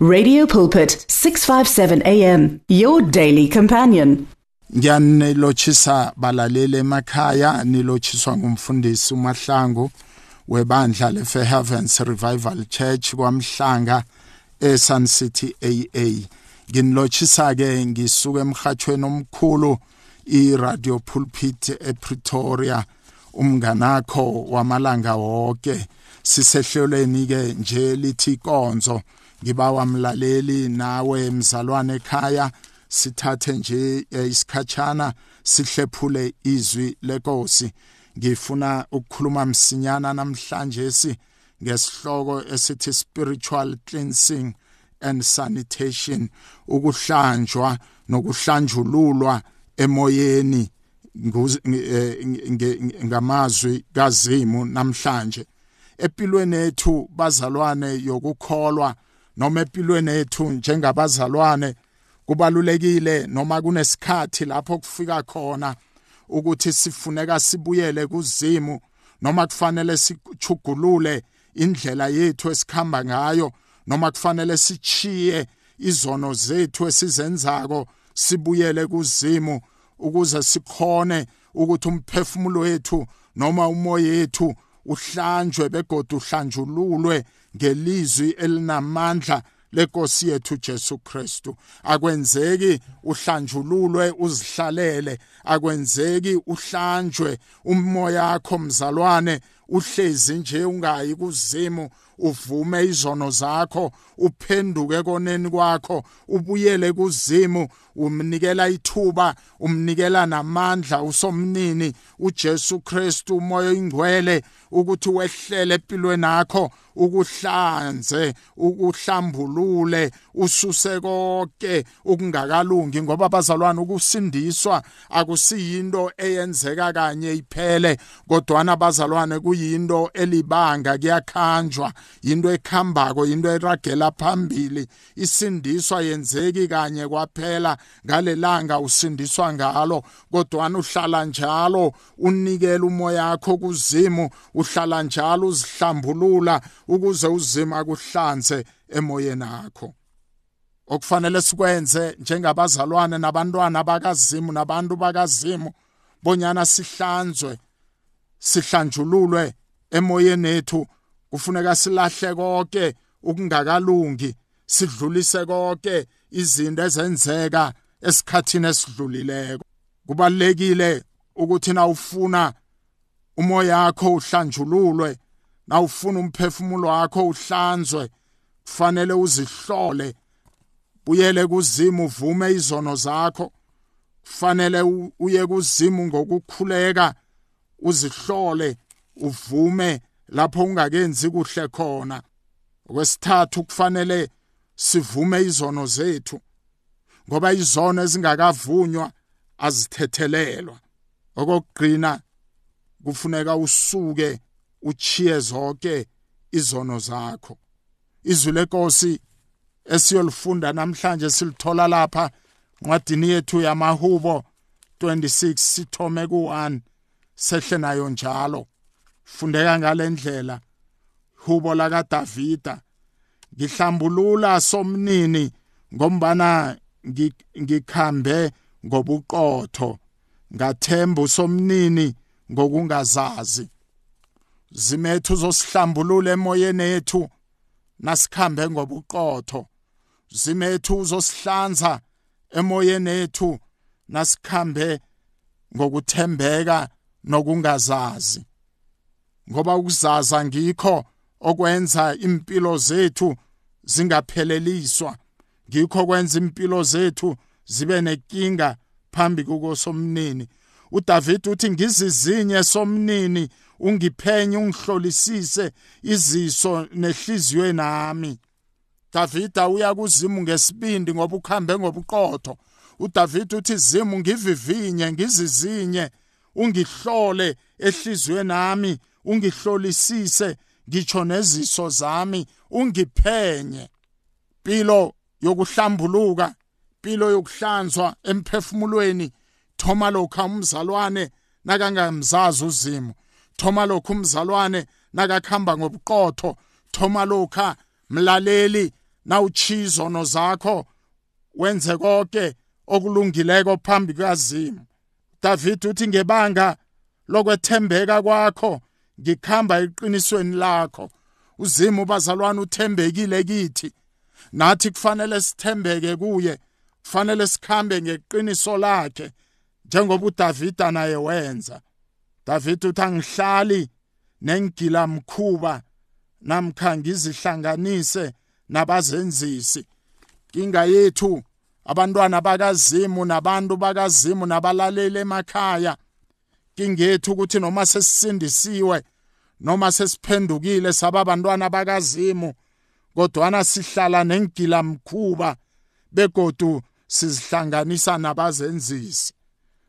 Radio Pulpit 657 AM your daily companion. Ngiyanilochisa balaleli emakhaya nilochiswa ngumfundisi uMahlangu webandla leFair Heavens Revival Church kwamhlanga eSun City AA. Nginilochisa ke ngisuka emhathweni omkhulu iRadio Pulpit ePretoria umnganakho wamalanga wonke sisehlelweni ke nje lithi konzo ngibawa mlaleli nawe mzalwane ekhaya sithathe nje eh, isikhatshana sihlephule izwi lenkosi. Ngifuna ukukhuluma msinyana namhlanje si ngesihloko esithi spiritual cleansing and sanitation ukuhlanjwa nokuhlanjululwa emoyeni eh, ngamazwi kazimu namhlanje. Empilweni ethu bazalwane yokukholwa noma empilweni ethu njengabazalwane kubalulekile noma kunesikhathi lapho kufika khona ukuthi sifuneka sibuyele kuzimu noma kufanele sichugulule indlela yethu esikhamba ngayo noma kufanele sichiye izono zethu esizenzako sibuyele kuzimu ukuze sikhone ukuthi umphefumulo wethu noma umoya wethu uhlanjwe begodu uhlanjululwe ngelizwi elinamandla lenkosi yethu Jesu Kristu. Akwenzeki uhlanjululwe uzihlalele. Akwenzeki uhlanjwe umoya wakho mzalwane. Uhlezi nje ungayi kuzimu uvume izono zakho uphenduke koneni kwakho ubuyele kuzimu umnikela ithuba umnikela namandla usomnini uJesu Kristu umoya ingcwele ukuthi wehlele empilweni yakho ukuhlanze ukuhlambulule ususe konke okungakalungi ngoba abazalwane ukusindiswa akusiyinto eyenzeka kanye iphele kodwa abazalwane kuyinto elibanga kuyakhanjwa into ekhambako into eragela phambili. Isindiswa yenzeki kanye kwaphela ngalelanga usindiswa ngalo kodwa uhlala njalo unikele umoya wakho kuzimu uhlala njalo uzihlambulula ukuze uzima kuhlanze emoyeni akho okufanele sikwenze njengabazalwane nabantwana bakazimu nabantu bakazimu bonyana sihlanzwe. Sihlanjululwe emoyeni ethu kufuneka silahle konke ukungakalungi sidlulise konke izinto ezenzeka esikhathini esidlulileko. Kubalekile ukuthi na ufuna umoya wakho uhlanjululwe na ufuna umphefumulo wakho uhlanzwe kufanele uzihlole buyele kuzimu uvume izono zakho. Kufanele uye kuzimu ngokukhuleka uzihlole uvume lapho ungakenzi kuhle khona. Okwesithathu kufanele sivume izono zethu ngoba izono ezingakavunywa azithethelelwa. Okugcina kufuneka usuke uchiye zonke izono zakho. Izwi lenkosi esiyolifunda namhlanje silithola lapha ncwadini yethu yamahubo 26 sithome ku1 sehle nayo njalo. Fundeka ngalendlela hubo laka Davida ngihlambulula somnini ngombana ngikhambe ngobuqotho ngathemba somnini ngokungazazi. Zimethu zosihlambulula emoyeni ethu nasikhambe ngobuqotho. Zimethu uzosihlanza emoyeni ethu nasikhambe ngokuthembeka nokungazazi. Ngoba ukuzaza ngikho okwenza impilo zethu zingapheleliswa ngikho kwenza impilo zethu zibe nenkinga phambi kukosomnini. uDavid uthi ngizizinye somnini ungiphenye ungihlolisise iziso nehliziyo nami. Davida uya kuzimu ngesibindi ngoba ukhambe ngobuqotho. uDavid uthi zimu ngivivinye ngizizinye. Ungihlole ehliziyweni nami ungihlolisise ngitsho neziso zami ungiphenye. Impilo yokuhlambuluka impilo yokuhlanzwa emphefumulweni thoma lokho umzalwane nakangamzazi uzimo thoma lokho umzalwane nakakhamba ngobuqotho thoma lokho mlaleli nawuchizono zakho wenze konke okulungileko phambi kazimu David uthi ngebanga lokwethembeka kwakho ngikhamba eqinisweni lakho. Uzimu bazalwane uthembekile kithi. Nathi kufanele sithembeke kuye kufanele sikhambe ngeqiniso lakhe njengoba uDavida naye wenza. David uthi angihlali nengila mkhuba namkha ngizihlanganise nabazenzisi. Inga yethu abantwana bakazimu nabantu bakazimu nabalaleli emakhaya. Kingethu ukuthi noma sesisindisiwe noma sesiphendukile sababantwana bakazimu kodwana sihlala nengila mkhuba begodu sizihlanganisa nabazenzisi.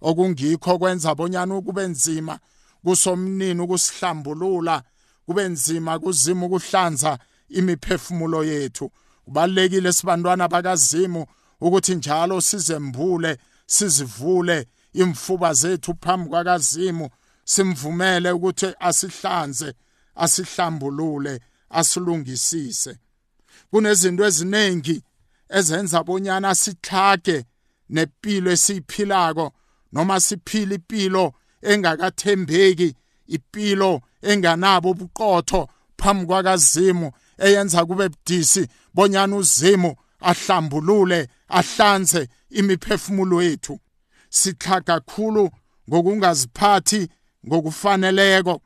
Okungikho kwenza bonyana ukube nzima kusomnini ukusihlambulula kube nzima kuzima ukuhlanza imiphefumulo yethu. Kubalekile sibantwana bakazimu ukuthi njalo sizembule sizivule imfuba zethu phambi kwakazimu simvumele ukuthi asihlanze asihlambulule asilungisise. Kunezinto eziningi ezenza bonyana sihlage nepilo esiyiphilako noma siphila impilo engakathembeki impilo enganabo ubuqotho phambi kwakazimu eyenza kube budisi bonyana uzimu ahlambulule ahlanze imiphefumulo yethu. Sikha kakhulu ngokungaziphathi ngokufaneleko.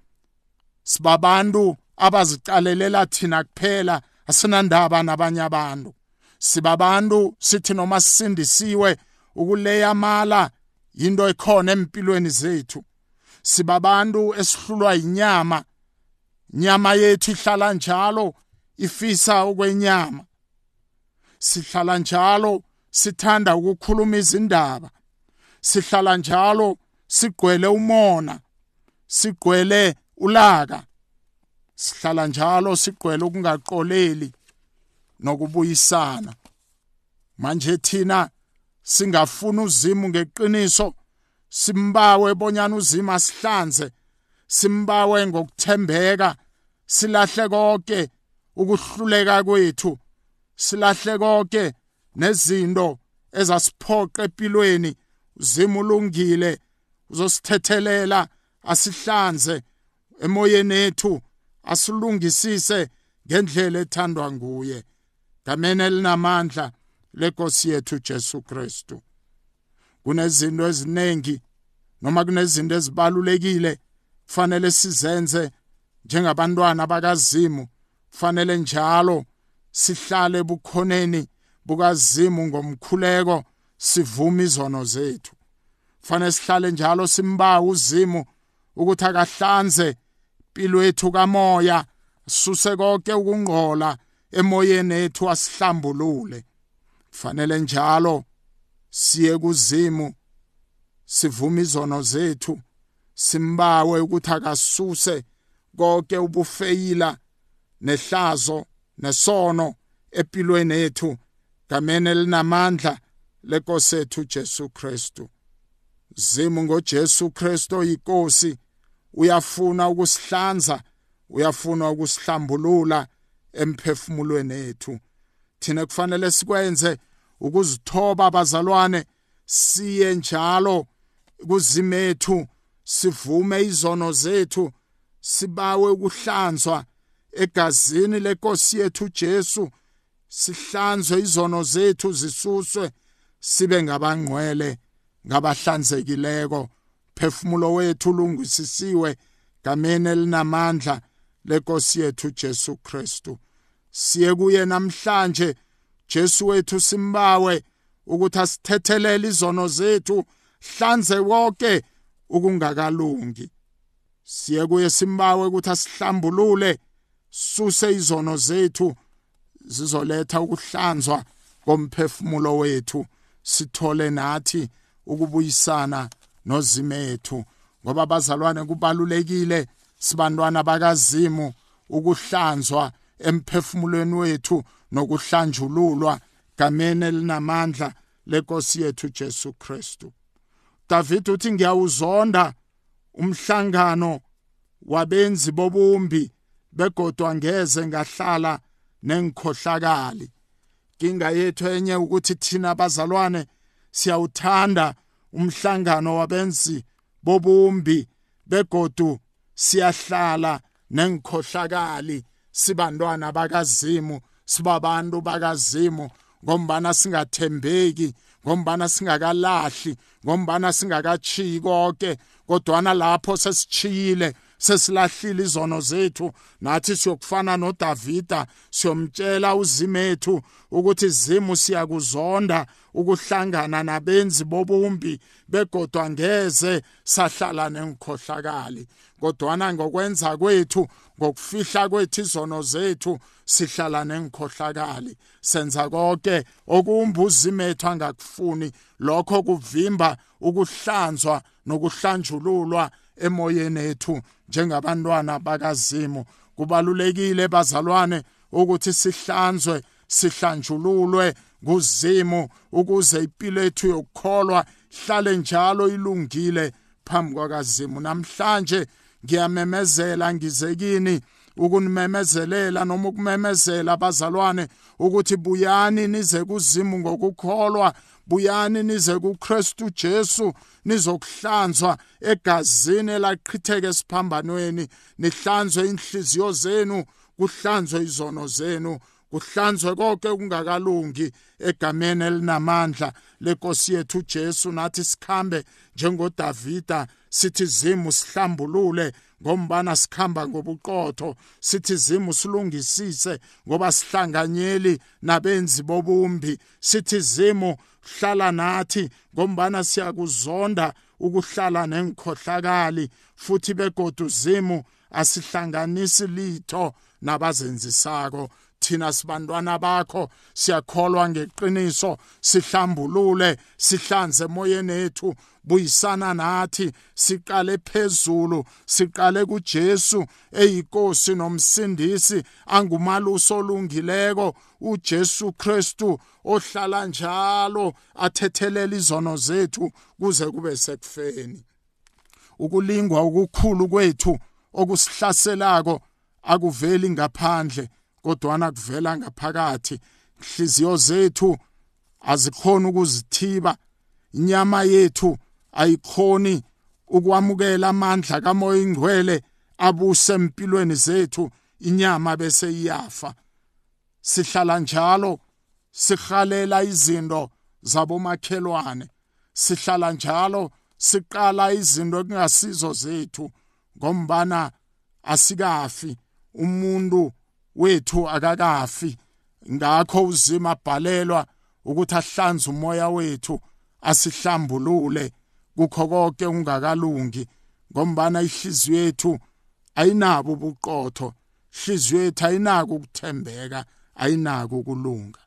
Sibabantu abazicalelela thina kuphela asinandaba nabanye abantu. Sibabantu sithi noma sisindisiwe ukuleya mala into ekhona empilweni zethu. Sibabantu esihlulwa inyama nyama yethu ihlala njalo ifisa ukwenyama. Sihlala njalo sithanda ukukhuluma izindaba. Sihlala njalo sigqwele umona sigqwele ulaka. Sihlala njalo sigqwele ukungaqoleli nokubuyisana. Manje thina singafuna uzimu ngeqiniso simbawe bonyana uzima asihlanze simbawe ngokuthembeka silahle konke ukuhluleka kwethu silahle konke nezinto ezasiphoqa empilweni uzima ulungile uzosithethelela asihlanze emoyeni ethu asilungisise ngendlela ethandwa nguye. Ngamene elinamandla lenkosi yethu Jesu Kristu. Kunezinto eziningi noma kunezinto ezibalulekile kufanele sizenze njengabantwana bakazimu. Kufanele njalo sihlale bukhoneni bukazimu ngomkhuleko sivuma izono zethu. Kufanele sihlale njalo simbawa uzimu ukuthi akahlanze impilo yethu kamoya suse konke ukungqola emoyeni ethu asihlambulule. Fanele njalo siye kuzimu sivume izono zethu simbawe ukuthi akasuse konke ubufeyila nehlazo nesono empilweni yethu. Ngamene linamandla lenkosi ethu Jesu Kristu. Zimu ngoJesu Kristu inkosi uyafuna ukusihlanza uyafuna ukusihlambulula emphefumulweni ethu thina kufanele sikwenze ukuzithoba abazalwane siye njalo kuzimethu sivume izono zethu sibawe ukuhlanzwa egazini lenkosi yethu Jesu. Sihlanzwe izono zethu zisuswe sibe ngabangcwele ngabahlanzekileko. Phefumulo wethu ulungisisiwe gameni elinamandla lenkosi yethu Jesu Kristu. Siye kuye namhlanje Jesu wethu simbawe ukuthi asithethelele izono zethu hlanze wonke ukungakalungi. Siye kuye simbawe ukuthi asihlambulule suse izono zethu zizoletha ukuhlanzwa komphefumulo wethu sithole nathi ukubuyisana nozimethu. Ngoba abazalwane kubalulekile sibantwana bakazimu ukuhlanzwa emphefumulweni wethu nokuhlanjululwa gameni elinamandla lenkosi yethu Jesu Kristu. David uthi ngiyawuzonda umhlangano wabenzi bobumbi begodwa ngeze ngahlala nengikhohlakali inkinga yethu enye ukuthi thina abazalwane siyawuthanda umhlangano wabenzi bobumbi begodu siyahlala nengikhohlakali sibantwana bakazimu sibabantu bakazimu ngombana singathembeki ngombana singakalahli ngombana singakachiyi konke kodwana lapho sesichiyile sesilahlile izono zethu. Nathi siyokufana noDavida siyomtshela uzimethu ukuthi zimu siyakuzonda ukuhlangana nabenzi bobumbi begodwa ngeze sahlala nengikhohlakali kodwana ngokwenza kwethu ngokufihla kwethu izono zethu sihlala nengikhohlakali senza konke okumbuzi methu angakufuni. Lokho kuvimba ukuhlanzwa nokuhlanjululwa emoyeni ethu njengabantwana bakazimu. Kubalulekile bazalwane ukuthi sihlanzwe sihlanjululwe kuzimu ukuze impilo yethu yokukholwa ihlale njalo ilungile phambi kwakazimu. Namhlanje ngiyamemezela ngizekini ukunimemezelela noma ukumemezela abazalwane ukuthi buyani nize kuzimu ngokukholwa buyani nize kuKristu Jesu nizokuhlanzwa egazini elaqhitheke esiphambanweni nihlanzwe inhliziyo zenu kuhlanzwe izono zenu kuhlanzwe konke kungakalungi egameni elinamandla lenkosi yethu Jesu. Nathi sikhambe njengoDavida sithi zimu sihlambulule ngombana sikhamba ngobuqotho sithi zimu silungisise ngoba sihlanganyeli nabenzi bobumbi sithi zimu hlala nathi ngombana siyakuzonda ukuhlala nengikhohlakali futhi begodu zimu asihlanganisi litho nabazenzisako. Thina sibantwana bakho siyakholwa ngeqiniso sihlambulule sihlanze emoyeni ethu buyisana nathi siqale phezulu siqale kuJesu eyinkosi nomsindisi angumaluso olungileko uJesu Kristu ohlala njalo athethelela izono zethu kuze kube sekufeni. Ukulingwa ukukhulu kwethu okusihlaselako akuveli ngaphandle. Kodwana kuvela ngaphakathi. Ihliziyo zethu azikhona ukuzithiba. Inyama yethu ayikhoni ukwamukela amandla kamoya ingcwele abuse empilweni zethu. Inyama bese iyafa. Sihlala njalo sihalela izinto zabomakhelwane. Sihlala njalo siqala izinto ekungasizo zethu ngombana asikafi. Umuntu wethu akakafi. Ngakho uzima abhalelwa ukuthi ahlanze umoya wethu asihlambulule. Kukho konke ungakalungi ngombana ihliziyo yethu ayinabo ubuqotho. Ihliziyo yethu ayinako ukuthembeka ayinako ukulunga.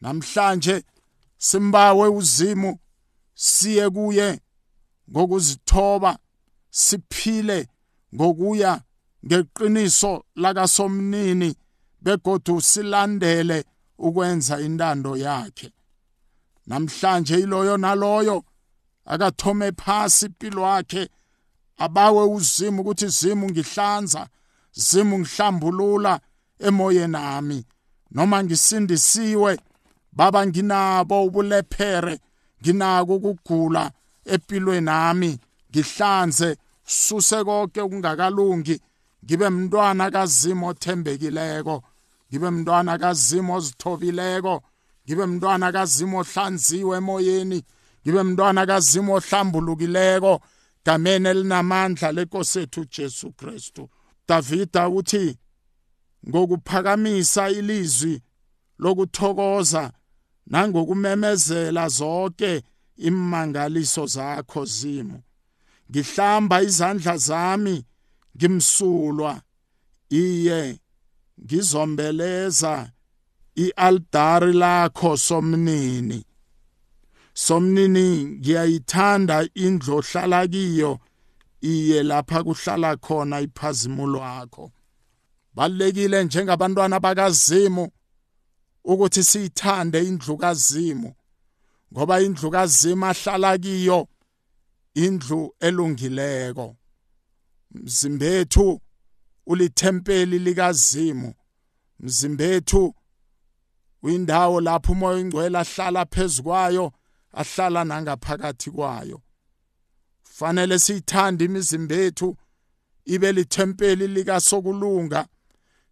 Namhlanje simbawe uzimu siye kuye ngokuzithoba siphile ngokuya ngeqiniso lakasomnini begodu silandele ukwenza intando yakhe. Namhlanje iloyo naloyo akathome phasi impilo yakhe abawe uzimu ukuthi zimu ngihlanza zimu ngihlambulula emoyeni nami noma ngisindisiwe baba nginabo ubulephere nginako ukugula empilweni nami ngihlanze suse konke kungakalungi ngibe mntwana kazimo othembekileko. Ngibe mntwana kazimo ozithobileko. Ngibe mntwana kazimo ohlanziwe emoyeni. Ngibe mntwana kazimo ohlambulukileko. Gameni elinamandla lenkosi ethu Jesu Kristu. Davida uthi ngokuphakamisa ilizwi lokuthokoza nangokumemezela zonke imangaliso zakho zimo. Ngihlamba izandla zami ngimsulwa iye ngizombeleza ialdari lakho somnini. Somnini ngiyayithanda indlu ohlala kiyo iye lapha kuhlala khona iphazimulo lakho balekile njengabantwana bakazimu ukuthi siyithande indlu kazimu ngoba indlu kazimu ahlala kiyo indlu elungileko. Mzimbethu ulithempeli likazimu. Mzimbethu uyindawo lapho umoya ingcwele ahlala phezukwayo ahlala nangaphakathi kwayo. Fanele siyithande imizimba yethu ibe lithempeli likasokulunga.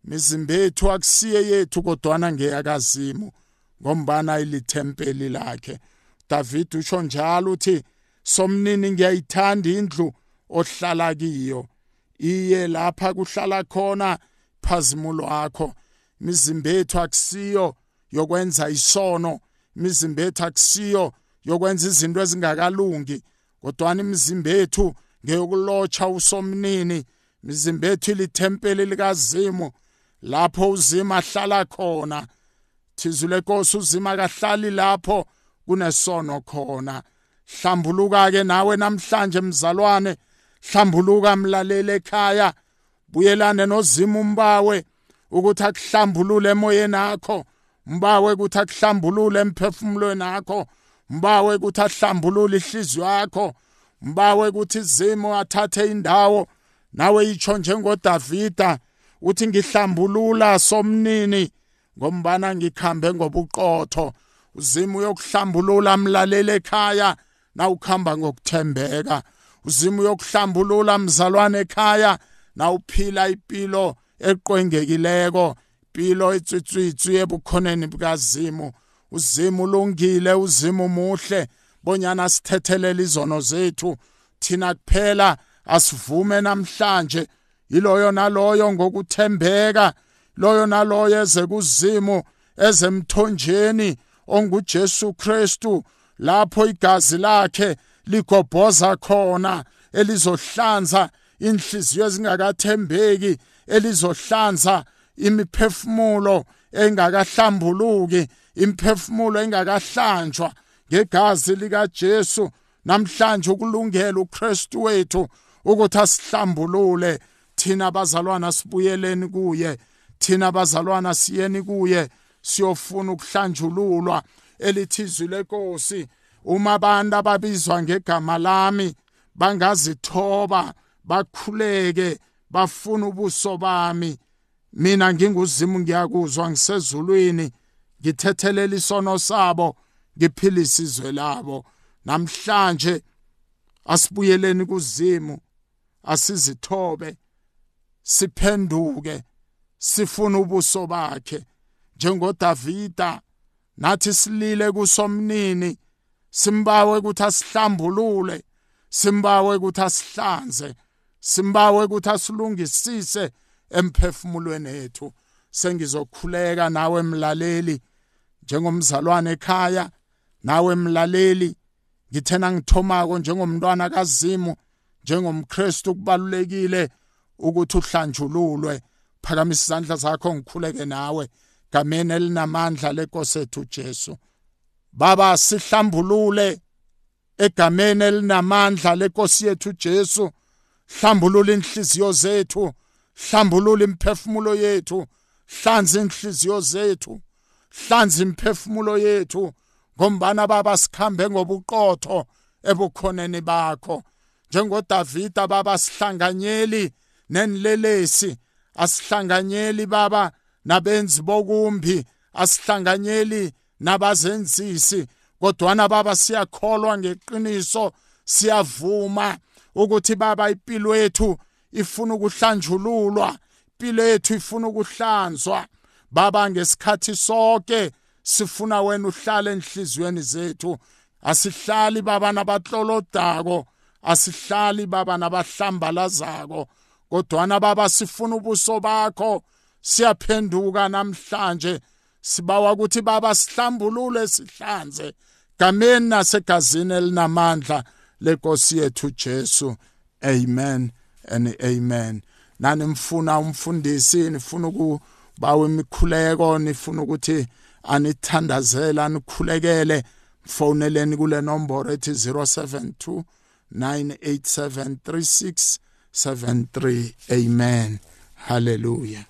Imizimba yethu akusiye yethu kodwana ngeyakazimu ngombana ilithempeli lakhe. David usho njalo uthi somnini ngiyayithanda indlu ohlala kiyo. Iye lapha kuhlala khona phazimulo wakho. Imizimba yethu akusiyo yokwenza isono. Imizimba yethu akusiyo yokwenza izinto ezingakalungi. Kodwana imizimba yethu ngeyokulotsha usomnini. Imizimba yethu ilithempeli likazimu lapho uzima ahlala khona. Thizule lenkosi uzima kahlali lapho kunesono khona. Hlambuluka ke nawe namhlanje mzalwane. Hlambuluka mlalele ekhaya buyelane nozima umbawe ukuthi akuhlambulule emoyeni akho. Mbawe ukuthi akuhlambulule emphefumulweni akho. Mbawe ukuthi ahlambulule ihliziyo yakho mbawe ukuthi izimo athathe indawo. Nawe itsho njengodavida uthi ngihlambulula somnini ngombana ngikhambe ngobuqotho. Uzima uyokuhlambulula mlaleli ekhaya na ukhamba ngokuthembeka. Uzima uyokuhlambulula mzalwane ekhaya na uphila impilo eqwengekileko impilo etswitswitswi ebukhoneni bukazimu. Uzima ulungile uzima umuhle bonyana sithethelele izono zethu. Thina kuphela asivume namhlanje. Yiloyo naloyo ngokuthembeka loyo naloyo eze kuzimu ezemthonjeni onguJesu Kristu lapho igazi lakhe ligobhoza khona elizohlanza inhliziyo ezingakathembeki elizohlanza imiphefumulo engakahlambuluki imphefumulo engakahlanjwa ngegazi likaJesu. Namhlanje ukulungela uKristu wethu ukuthi asihlambulule. Thina bazalwana sibuyeleni kuye thina bazalwana siyeni kuye siyofuna ukuhlanjululwa elithizwi lenkosi. Uma abantu ababizwa ngegama lami bangazithoba bakhuleke bafuna ubuso bami. Mina nginguzimu ngiyakuzwa ngisezulwini ngithethelela isono sabo ngiphilisa izwe labo. Namhlanje asibuyeleni kuzimu asizithobe siphenduke sifuna ubuso bakhe. njengoDavida nathi silile kusomnini simbawe ukuthi asihlambulule simbawe ukuthi asihlanze simbawe ukuthi asilungisise emphefumulweni ethu sengizokhuleka nawe mlaleli njengomzalwane ekhaya nawe mlaleli. Ngithena ngithomako njengomntwana kazimu njengomkristu kubalulekile ukuthi uhlanjululwe. Phakamisa izandla zakho ngikhuleke nawe gameni elinamandla lenkosi ethu Jesu. Baba sihlambulule egameni elinamandla lenkosi yethu Jesu. Hlambulula inhliziyo zethu hlambulula imphefumulo yethu hlanza inhliziyo zethu hlanza imphefumulo yethu. Ngombana baba sikhambe ngobuqotho ebukhoneni bakho. Njengodavida baba sihlanganyeli nenilelesi asihlanganyeli baba nabenzi bokumbi asihlanganyeli nabazenzisi kodwana baba siyakholwa ngeqiniso siyavuma ukuthi baba impilo yethu ifuna ukuhlanjululwa impilo yethu ifuna ukuhlanzwa. Baba ngesikhathi sonke sifuna wena uhlale enhliziyweni zethu. Asihlali baba nabatlolodako asihlali baba nabahlambalazako. Kodwana baba sifuna ubuso bakho siyaphenduka namhlanje. Sibawa ukuthi baba sihlambulule sihlanze. Gameni nasegazini elinamandla lenkosi yethu Jesu. Amen and amen. Nani mfuna umfundisi nifuna ukubawa imikhuleko nifuna ukuthi anithandazela nikhulekele mfoneleni kule nomboro ethi 072 9873673 amen. Hallelujah.